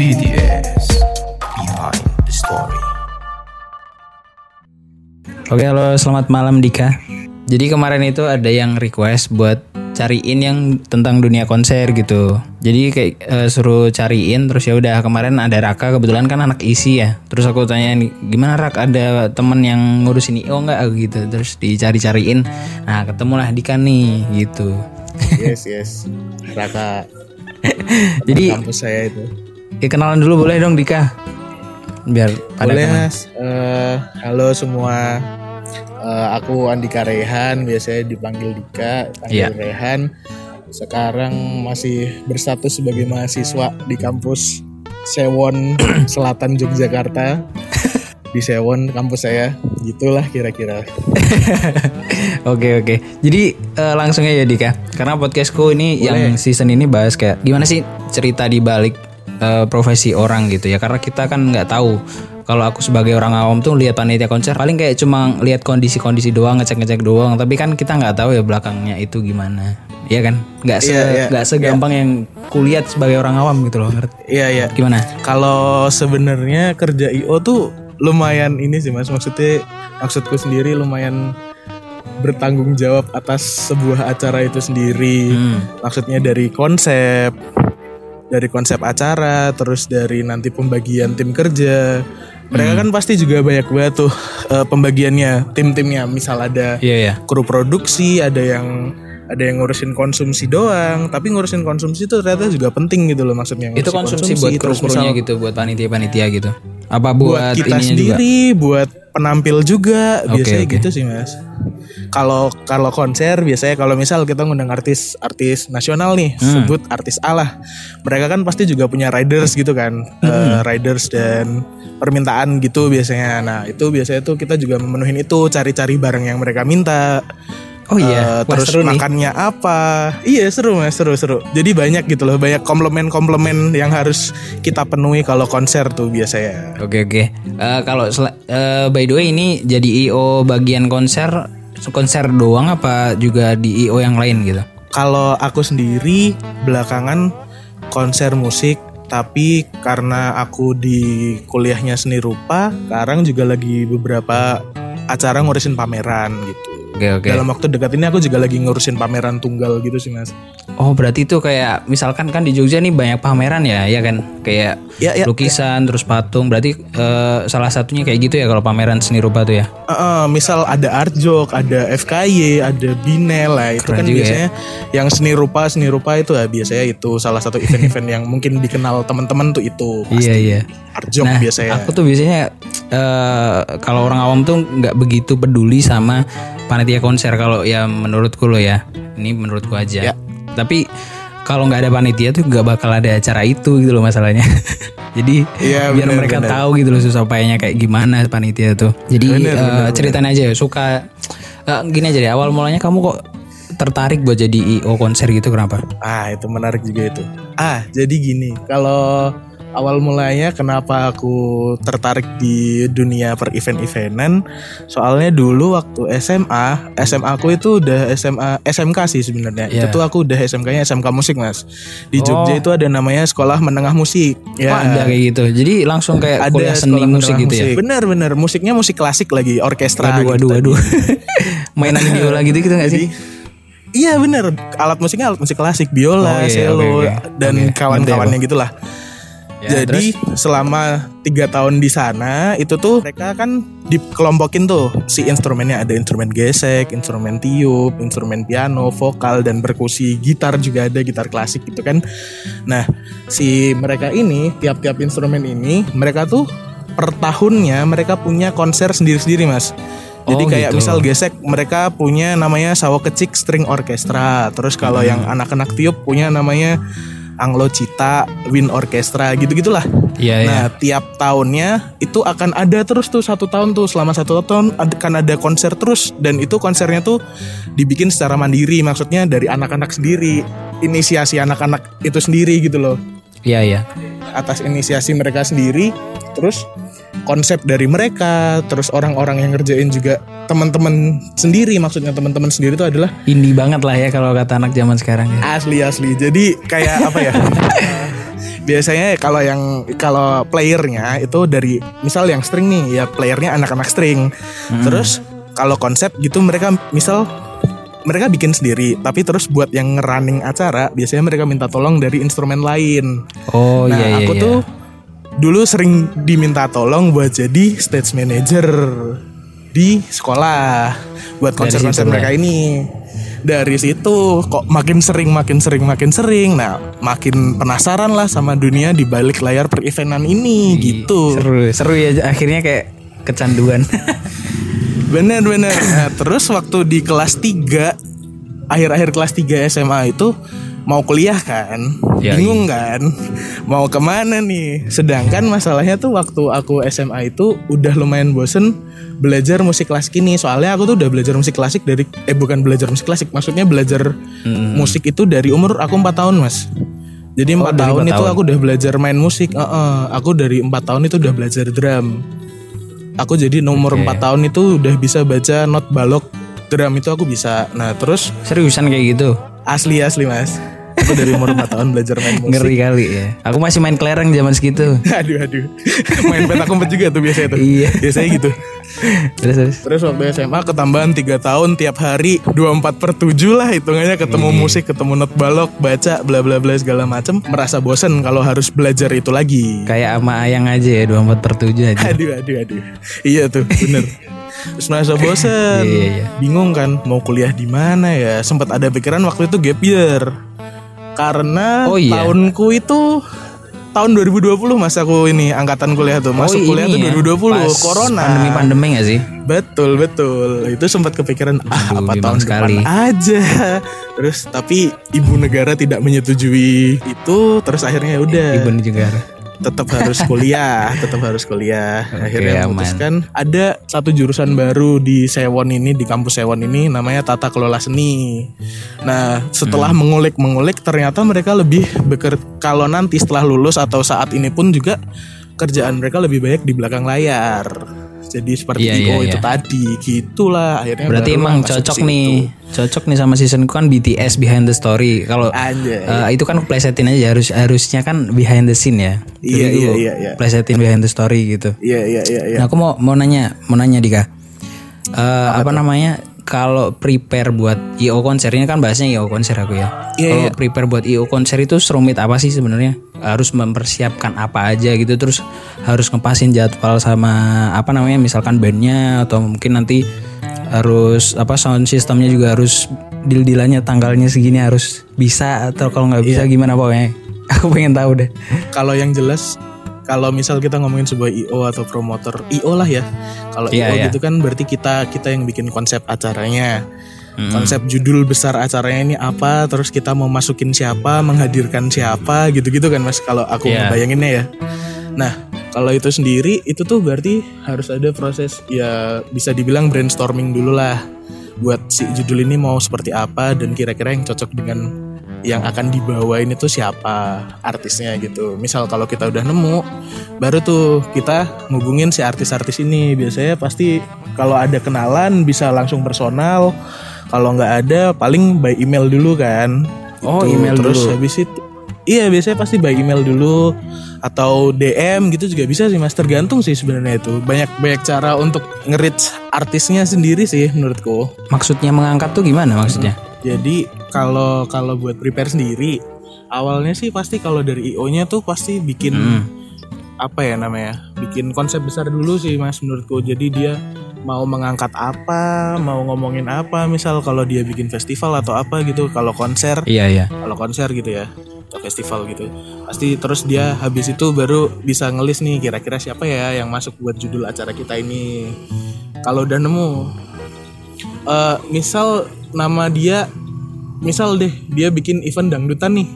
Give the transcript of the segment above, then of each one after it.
BDS Behind the Story. Oke, halo, selamat malam Dika. Jadi kemarin itu ada yang request buat cariin yang tentang dunia konser gitu. Jadi kayak eh, suruh cariin terus ya udah kemarin ada Raka kebetulan kan anak isi ya. Terus aku tanya gimana Rak ada temen yang ngurusin IO nggak gitu. Terus dicari-cariin. Nah, ketemulah Dika nih gitu. Yes yes. Raka Jadi kampus saya itu. ya kenalan dulu boleh dong Dika. Biar pada Boleh mas. Eh, halo semua. Eh, aku Andika Rehan, biasanya dipanggil Dika, panggil Rehan. Sekarang masih berstatus sebagai mahasiswa di kampus Sewon Selatan Yogyakarta. di Sewon kampus saya, gitulah kira-kira. Oke oke. Jadi eh, langsung aja Dika. Karena podcastku ini yang season ini bahas kayak gimana sih cerita di balik eh, profesi orang gitu ya. Karena kita kan nggak tahu. Kalau aku sebagai orang awam tuh lihat panitia konser paling kayak cuma lihat kondisi-kondisi doang, ngecek-ngecek doang. Tapi kan kita nggak tahu ya belakangnya itu gimana. Iya kan? Nggak se Iya, iya, nggak segampang yang kulihat sebagai orang awam gitu loh. Ngerti? Iya iya. Gimana? Kalau sebenarnya kerja IO tuh lumayan ini sih mas maksudnya maksudku sendiri lumayan bertanggung jawab atas sebuah acara itu sendiri Hmm. maksudnya dari konsep dari konsep acara terus dari nanti pembagian tim kerja mereka kan pasti juga banyak banget tuh eh, pembagiannya tim-timnya misal ada Iya ya. kru produksi ada yang ada yang ngurusin konsumsi doang tapi ngurusin konsumsi itu ternyata juga penting gitu loh maksudnya Itu ngurusin konsumsi buat kru-krunya gitu, buat panitia-panitia gitu. Apa buat, buat, kita ininya juga? sendiri, buat penampil juga, Oke, biasanya oke. gitu sih mas. Kalau kalau konser biasanya kalau misal kita ngundang artis artis nasional nih, Hmm. sebut artis A lah, mereka kan pasti juga punya riders gitu kan, Hmm. Eh, riders dan permintaan gitu biasanya. Nah itu biasanya tuh kita juga memenuhin itu, cari-cari barang yang mereka minta. Oh iya, Eh, Wah, terus seru nih. makannya apa? Iya seru mas, seru seru. Jadi banyak gitu loh, banyak komplemen-komplemen yang harus kita penuhi kalau konser tuh biasanya. Oke oke. Eh, kalau eh, by the way ini jadi IO bagian konser konser doang apa juga di IO yang lain gitu? Kalau aku sendiri belakangan konser musik tapi karena aku di kuliahnya seni rupa, sekarang juga lagi beberapa acara ngurusin pameran gitu. Oke oke. Dalam waktu dekat ini aku juga lagi ngurusin pameran tunggal gitu sih mas. Oh berarti itu kayak misalkan kan di Jogja nih banyak pameran ya, ya kan? Kayak Ya, ya, lukisan terus patung. Berarti eh, salah satunya kayak gitu ya kalau pameran seni rupa tuh ya? Eh, eh, misal ada art joke, ada FKY, ada Binel lah itu Keren kan juga ya. biasanya yang seni rupa seni rupa itu ya biasanya itu salah satu event-event yang mungkin dikenal teman-teman tuh itu Iya iya. art joke Nah, biasanya. aku tuh biasanya eh, kalau orang awam tuh nggak begitu peduli sama panitia konser kalau ya menurutku lo ya. Ini menurutku aja. Ya. Tapi kalau nggak ada panitia tuh nggak bakal ada acara itu gitu loh masalahnya. Jadi Iya, biar bener, mereka bener. tahu gitu loh susah payahnya kayak gimana panitia tuh. Jadi Bener, eh, bener, ceritain aja ya suka eh, gini aja deh awal mulanya kamu kok tertarik buat jadi IO konser gitu kenapa? Ah itu menarik juga itu. Ah jadi gini, kalau awal mulanya kenapa aku tertarik di dunia per event-eventan, soalnya dulu waktu SMA, SMA aku itu udah SMA SMK sih sebenarnya. Iya. Itu tuh aku udah SMK-nya SMK musik mas. Oh. Di Jogja itu ada namanya sekolah menengah musik. Ya. Oh, ada kayak gitu. Jadi langsung kayak ada kuliah seni musik gitu ya. Bener-bener musiknya musik klasik lagi, orkestra. Waduh, gitu waduh, waduh. Mainan biola gitu gitu gak sih? Iya bener, alat musiknya alat musik klasik, Oh, biola, iya, cello, oke, oke. dan Oke, kawan-kawannya gitulah. Ya, Jadi selama tiga tahun di sana itu tuh mereka kan dikelompokin tuh si instrumennya ada instrumen gesek, instrumen tiup, instrumen piano, vokal dan perkusi, gitar juga ada gitar klasik gitu kan. Nah si mereka ini tiap-tiap instrumen ini mereka tuh per tahunnya mereka punya konser sendiri-sendiri mas. Jadi Oh, kayak gitu. misal gesek mereka punya namanya Sawo Kecik String Orchestra. Terus kalau Hmm. yang anak-anak tiup punya namanya Anglo Cita Wind Orchestra gitu-gitulah. Iya, iya. Nah tiap tahunnya itu akan ada terus tuh satu tahun tuh selama satu tahun akan ada konser terus dan itu konsernya tuh dibikin secara mandiri maksudnya dari anak-anak sendiri inisiasi anak-anak itu sendiri gitu loh Iya, iya. atas inisiasi mereka sendiri terus konsep dari mereka, terus orang-orang yang ngerjain juga teman-teman sendiri maksudnya teman-teman sendiri itu adalah Indie banget lah ya kalau kata anak zaman sekarang ya. asli asli. Jadi kayak apa ya? Biasanya kalau yang kalau playernya itu dari misal yang string nih ya playernya anak-anak string. Terus kalau konsep gitu mereka misal mereka bikin sendiri tapi terus buat yang running acara biasanya mereka minta tolong dari instrumen lain. Oh Nah, iya iya. aku iya. tuh dulu sering diminta tolong buat jadi stage manager di sekolah buat konser-konser mereka ini. Dari situ kok makin sering makin sering makin sering. Nah, makin penasaran lah sama dunia di balik layar per-eventan ini gitu. Seru seru ya akhirnya kayak kecanduan. Bener bener. Nah, terus waktu di kelas 3 akhir-akhir kelas 3 SMA itu mau kuliah kan, Ya, bingung kan, mau ke mana nih. Sedangkan masalahnya tuh waktu aku SMA itu udah lumayan bosen belajar musik klasik ini. Soalnya aku tuh udah belajar musik klasik dari eh bukan belajar musik klasik, maksudnya belajar musik itu dari umur aku 4 tahun mas. Jadi Oh, empat dari tahun empat itu tahun. aku udah belajar main musik. Heeh, aku dari empat tahun itu udah belajar drum. Aku jadi nomor Oke. 4 tahun itu udah bisa baca not balok drum itu aku bisa. Nah terus Seriusan kayak gitu. asli asli mas. Aku dari umur 4 tahun belajar main musik. Ngeri kali ya. Aku masih main kelereng zaman segitu. aduh aduh. Main petak umpet juga tuh biasanya tuh. Iya. Biasanya gitu. Terus terus. Terus waktu SMA ketambahan 3 tahun tiap hari 24 per 7 lah hitungannya ketemu Iya. musik, ketemu not balok, baca bla bla bla segala macem. Merasa bosen kalau harus belajar itu lagi. Kayak sama ayang aja ya 24 per 7 aja. Aduh, aduh, aduh. Iya tuh, bener. Terus merasa bosen, Iya, iya. bingung kan mau kuliah di mana ya. Sempat ada pikiran waktu itu gap year. Karena Oh, iya. tahunku itu tahun 2020 mas aku ini angkatan kuliah tuh. Masuk Oh, kuliah tuh ya, 2020, pas corona. Pandemi-pandemi gak sih? Betul, betul. Itu sempat kepikiran ah Aduh, apa tahun sekali. depan aja. Terus tapi ibu negara tidak menyetujui itu, terus akhirnya ya udah Ibu negara. Tetap harus kuliah, tetap harus kuliah. Akhirnya aman. memutuskan ada satu jurusan baru di Sewon ini, di kampus Sewon ini namanya Tata Kelola Seni. Nah, setelah Hmm. mengulik-mengulik ternyata mereka lebih beker kalau nanti setelah lulus atau saat ini pun juga kerjaan mereka lebih banyak di belakang layar. Jadi seperti Iya, IO iya, itu iya. tadi, gitulah akhirnya. Berarti emang cocok nih. Cocok nih sama seasonku kan BTS behind the story. Kalau eh, itu kan plesetin aja harus harusnya kan behind the scene ya. Jadi Iya, iya, iya, iya. Plesetin behind the story gitu. Iya, iya, iya, iya. Nah, aku mau mau nanya, mau nanya Dika. Eh, apa namanya? Kalau prepare buat IO konser ini kan bahasnya IO konser aku ya. Iya, Kalau iya. prepare buat IO konser itu serumit apa sih sebenarnya? Harus mempersiapkan apa aja gitu terus harus ngepasin jadwal sama apa namanya misalkan bandnya atau mungkin nanti harus apa sound sistemnya juga harus deal-dealannya tanggalnya segini harus bisa atau kalau nggak bisa Iya. gimana pokoknya. Aku pengen tahu deh. kalau yang jelas kalau misal kita ngomongin sebuah IO atau promotor IO lah ya kalau Iya, IO iya. gitu kan berarti kita kita yang bikin konsep acaranya konsep judul besar acaranya ini apa terus kita mau masukin siapa menghadirkan siapa gitu-gitu kan mas kalau aku Iya. ngebayanginnya ya nah kalau itu sendiri itu tuh berarti harus ada proses ya bisa dibilang brainstorming dulu lah buat si judul ini mau seperti apa dan kira-kira yang cocok dengan yang akan dibawain itu siapa artisnya gitu. Misal kalau kita udah nemu, baru tuh kita ngubungin si artis-artis ini. Biasanya pasti kalau ada kenalan bisa langsung personal. Kalau nggak ada paling by email dulu kan. Oh, Gitu. email Terus dulu. habis itu Iya biasanya pasti by email dulu atau DM gitu juga bisa sih mas tergantung sih sebenarnya itu banyak banyak cara untuk nge-reach artisnya sendiri sih menurutku. Maksudnya mengangkat tuh gimana maksudnya? Jadi kalau kalau buat prepare sendiri awalnya sih pasti kalau dari IO-nya tuh pasti bikin Hmm. apa ya namanya? Bikin konsep besar dulu sih Mas menurutku. Jadi dia mau mengangkat apa, mau ngomongin apa, misal kalau dia bikin festival atau apa gitu, kalau konser, Iya iya. kalau konser gitu ya atau festival gitu pasti terus dia habis itu baru bisa ngelis nih kira-kira siapa ya yang masuk buat judul acara kita ini kalau udah nemu eh misal nama dia misal deh dia bikin event dangdutan nih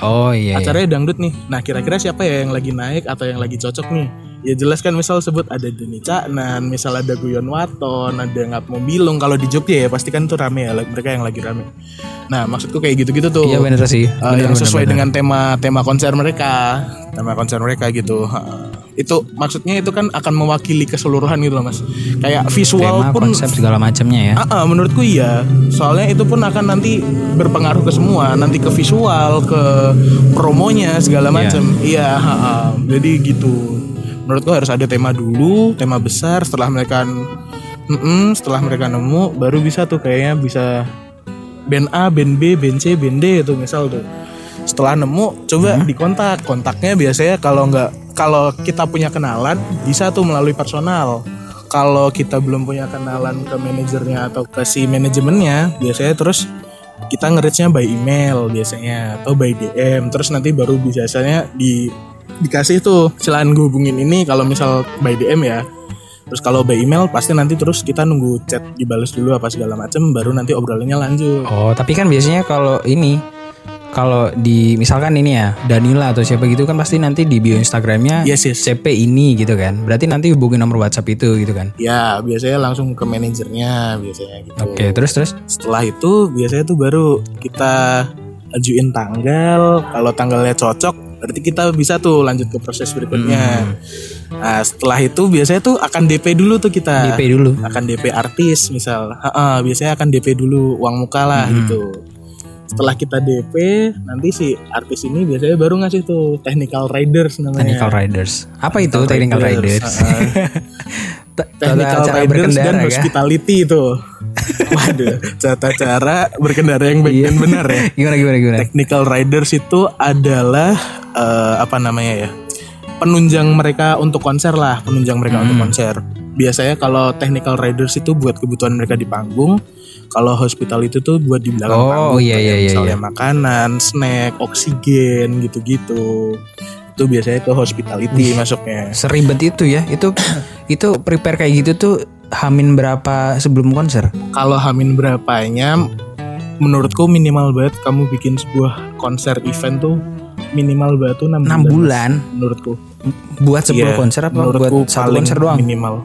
Oh iya. iya. acaranya dangdut nih nah kira-kira siapa ya yang lagi naik atau yang lagi cocok nih ya jelas kan misal sebut ada Deni Caknan misal ada Guyon Waton ada Ngat Mobilung kalau di Jogja ya pasti kan tuh rame ya mereka yang lagi rame nah maksudku kayak gitu-gitu tuh Iya bener sih. Uh, Bener, yang bener, sesuai bener. dengan tema tema konser mereka tema konser mereka gitu. Itu maksudnya itu kan akan mewakili keseluruhan gitu loh mas kayak visual tema pun konsep segala macamnya ya Ah, ah, menurutku iya. Soalnya itu pun akan nanti berpengaruh ke semua, nanti ke visual, ke promonya segala macam. Iya, ah, ah. jadi gitu. Menurutku harus ada tema dulu, tema besar. Setelah mereka, Mm-mm, setelah mereka nemu, baru bisa tuh kayaknya bisa band A, band B, band C, band D itu misal tuh. Setelah nemu, coba dikontak. Kontaknya biasanya kalau nggak kalau kita punya kenalan, bisa tuh melalui personal. Kalau kita belum punya kenalan ke manajernya atau ke si manajemennya biasanya terus kita nge-reach-nya by email biasanya atau by DM terus nanti baru biasanya di dikasih tuh silakan gue hubungin ini kalau misal by DM ya. Terus kalau by email pasti nanti terus kita nunggu chat dibales dulu apa segala macem baru nanti obrolannya lanjut. Oh tapi kan biasanya kalau ini kalau di misalkan ini ya Danila atau siapa gitu kan pasti nanti di bio Instagramnya Yes, yes. CP ini gitu kan. Berarti nanti hubungi nomor WhatsApp itu gitu kan? Ya biasanya langsung ke manajernya biasanya gitu. Oke terus terus? Setelah itu biasanya tuh baru kita ajuin tanggal. Kalau tanggalnya cocok berarti kita bisa tuh lanjut ke proses berikutnya. Nah setelah itu biasanya tuh akan DP dulu tuh kita. DP dulu. Akan DP artis misal. Ha-ha, biasanya akan DP dulu uang muka lah gitu setelah kita DP nanti si artis ini biasanya baru ngasih tuh technical riders namanya. Technical Riders. Apa itu Technical Riders technical riders dan ya hospitality itu. Waduh tata cara berkendara yang baik dan benar ya. Gimana gimana gimana? Technical riders itu adalah eh, apa namanya ya penunjang mereka untuk konser lah penunjang mereka untuk konser. Biasanya kalau technical riders itu buat kebutuhan mereka di panggung kalau hospital itu tuh buat di belakang Oh, panggung iya, iya, iya, misalnya makanan snack oksigen gitu-gitu. Itu biasanya ke hospitality masuknya. Seribet itu ya. Itu itu prepare kayak gitu tuh hamin berapa sebelum konser? Kalau hamin berapanya menurutku minimal banget kamu bikin sebuah konser event tuh minimal banget tuh 6 6 bulan menurutku. Buat 10 Iya, konser apa menurutku buat satu konser doang? minimal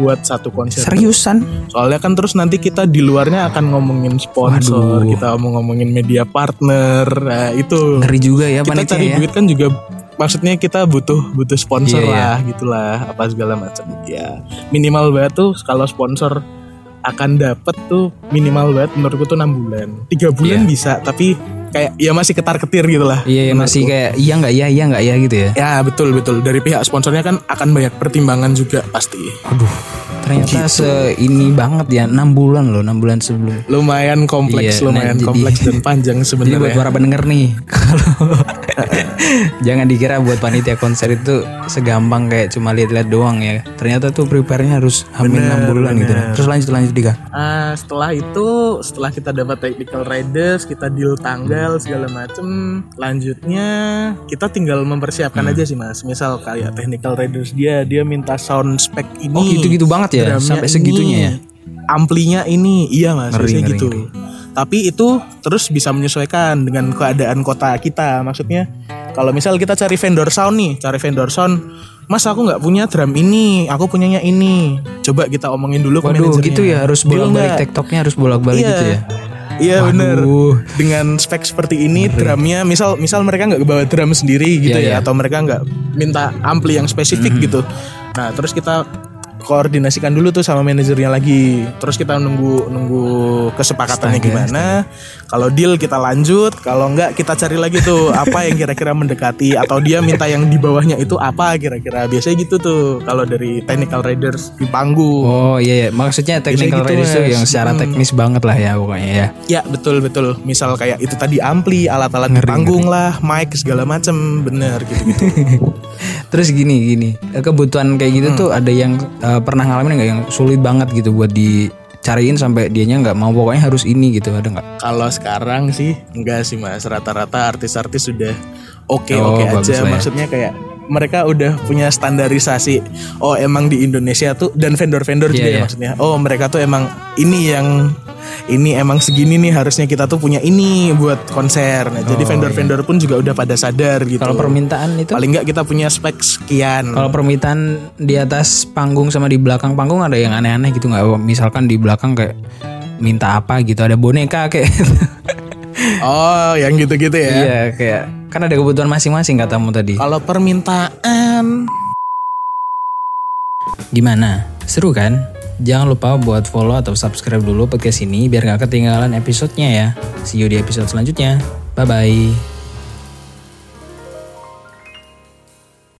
buat satu konser. Seriusan? Soalnya kan terus nanti kita di luarnya akan ngomongin sponsor Waduh. kita mau ngomongin media partner nah, itu. Ngeri juga ya kita cari ya. duit kan juga maksudnya kita butuh butuh sponsor Iya, iya. lah gitulah apa segala macam. Ya minimal banget tuh kalau sponsor akan dapet tuh minimal banget menurutku tuh enam bulan. Tiga bulan Iya. bisa tapi kayak ya masih ketar ketir gitu lah iya iya, masih kayak iya nggak iya iya nggak iya gitu ya? Ya betul betul. Dari pihak sponsornya kan akan banyak pertimbangan juga pasti. Aduh ternyata Gitu. se ini banget ya 6 bulan loh 6 bulan sebelum lumayan kompleks Iya, nah, lumayan jadi- kompleks dan panjang Jadi buat sebenarnya para pendengar nih, kalau jangan dikira buat panitia konser itu segampang kayak cuma lihat-lihat doang ya. Ternyata tuh prepare-nya harus hampir 6 bulan gitu. bener. Terus lanjut lanjut Dika. Ah, setelah itu setelah kita dapat technical riders kita deal tanggal segala macem lanjutnya kita tinggal mempersiapkan Hmm. aja sih mas misal kayak technical riders dia dia minta sound spec ini Oh gitu-gitu banget ya, drumnya sampai ini, segitunya ya. amplinya ini iya mas Ngeri, ngeri, gitu ngeri. tapi itu terus bisa menyesuaikan dengan keadaan kota kita maksudnya kalau misal kita cari vendor sound nih cari vendor sound Mas aku nggak punya drum ini, aku punyanya ini. Coba kita omongin dulu ke Waduh manajernya. gitu ya harus bolak-balik nggak? tektoknya harus bolak-balik Iya. gitu ya. Iya bener Dengan spek seperti ini drumnya Misal misal mereka nggak bawa drum sendiri gitu Iya, ya iya. Atau mereka nggak minta ampli yang spesifik gitu Nah terus kita koordinasikan dulu tuh sama manajernya lagi Terus kita nunggu nunggu kesepakatannya Astaga, gimana Kalau deal kita lanjut Kalau nggak kita cari lagi tuh Apa yang kira-kira mendekati Atau dia minta yang di bawahnya itu apa kira-kira Biasanya gitu tuh Kalau dari technical riders di panggung Oh iya ya, maksudnya technical gitu, tuh yang secara Hmm. teknis banget lah ya pokoknya ya. Ya betul betul. Misal kayak itu tadi ampli, alat-alat di Ngeri, panggung lah, mic segala macem, bener gitu gitu. Terus gini gini, kebutuhan kayak gitu Hmm. tuh ada yang eh, pernah ngalamin nggak yang sulit banget gitu buat dicariin sampai dianya nggak mau pokoknya harus ini gitu ada nggak? Kalau sekarang sih enggak sih mas. Rata-rata artis-artis sudah oke Oh, oke bagus aja. ya. Maksudnya kayak mereka udah punya standarisasi. Oh emang di Indonesia tuh dan vendor-vendor Iya, juga ya iya. maksudnya. Oh mereka tuh emang ini yang ini emang segini nih harusnya kita tuh punya ini buat konser. Nah, jadi vendor-vendor pun juga udah pada sadar gitu. Oh, iya. Kalau permintaan itu paling nggak kita punya spek sekian. Kalau permintaan di atas panggung sama di belakang panggung ada yang aneh-aneh gitu nggak? Misalkan di belakang kayak minta apa gitu, ada boneka kayak Oh, yang gitu-gitu ya. Iya kayak Kan ada kebutuhan masing-masing katamu tadi. Kalau permintaan Gimana? Seru kan? Jangan lupa buat follow atau subscribe dulu podcast ini biar gak ketinggalan episodenya ya. See you di episode selanjutnya. Bye-bye.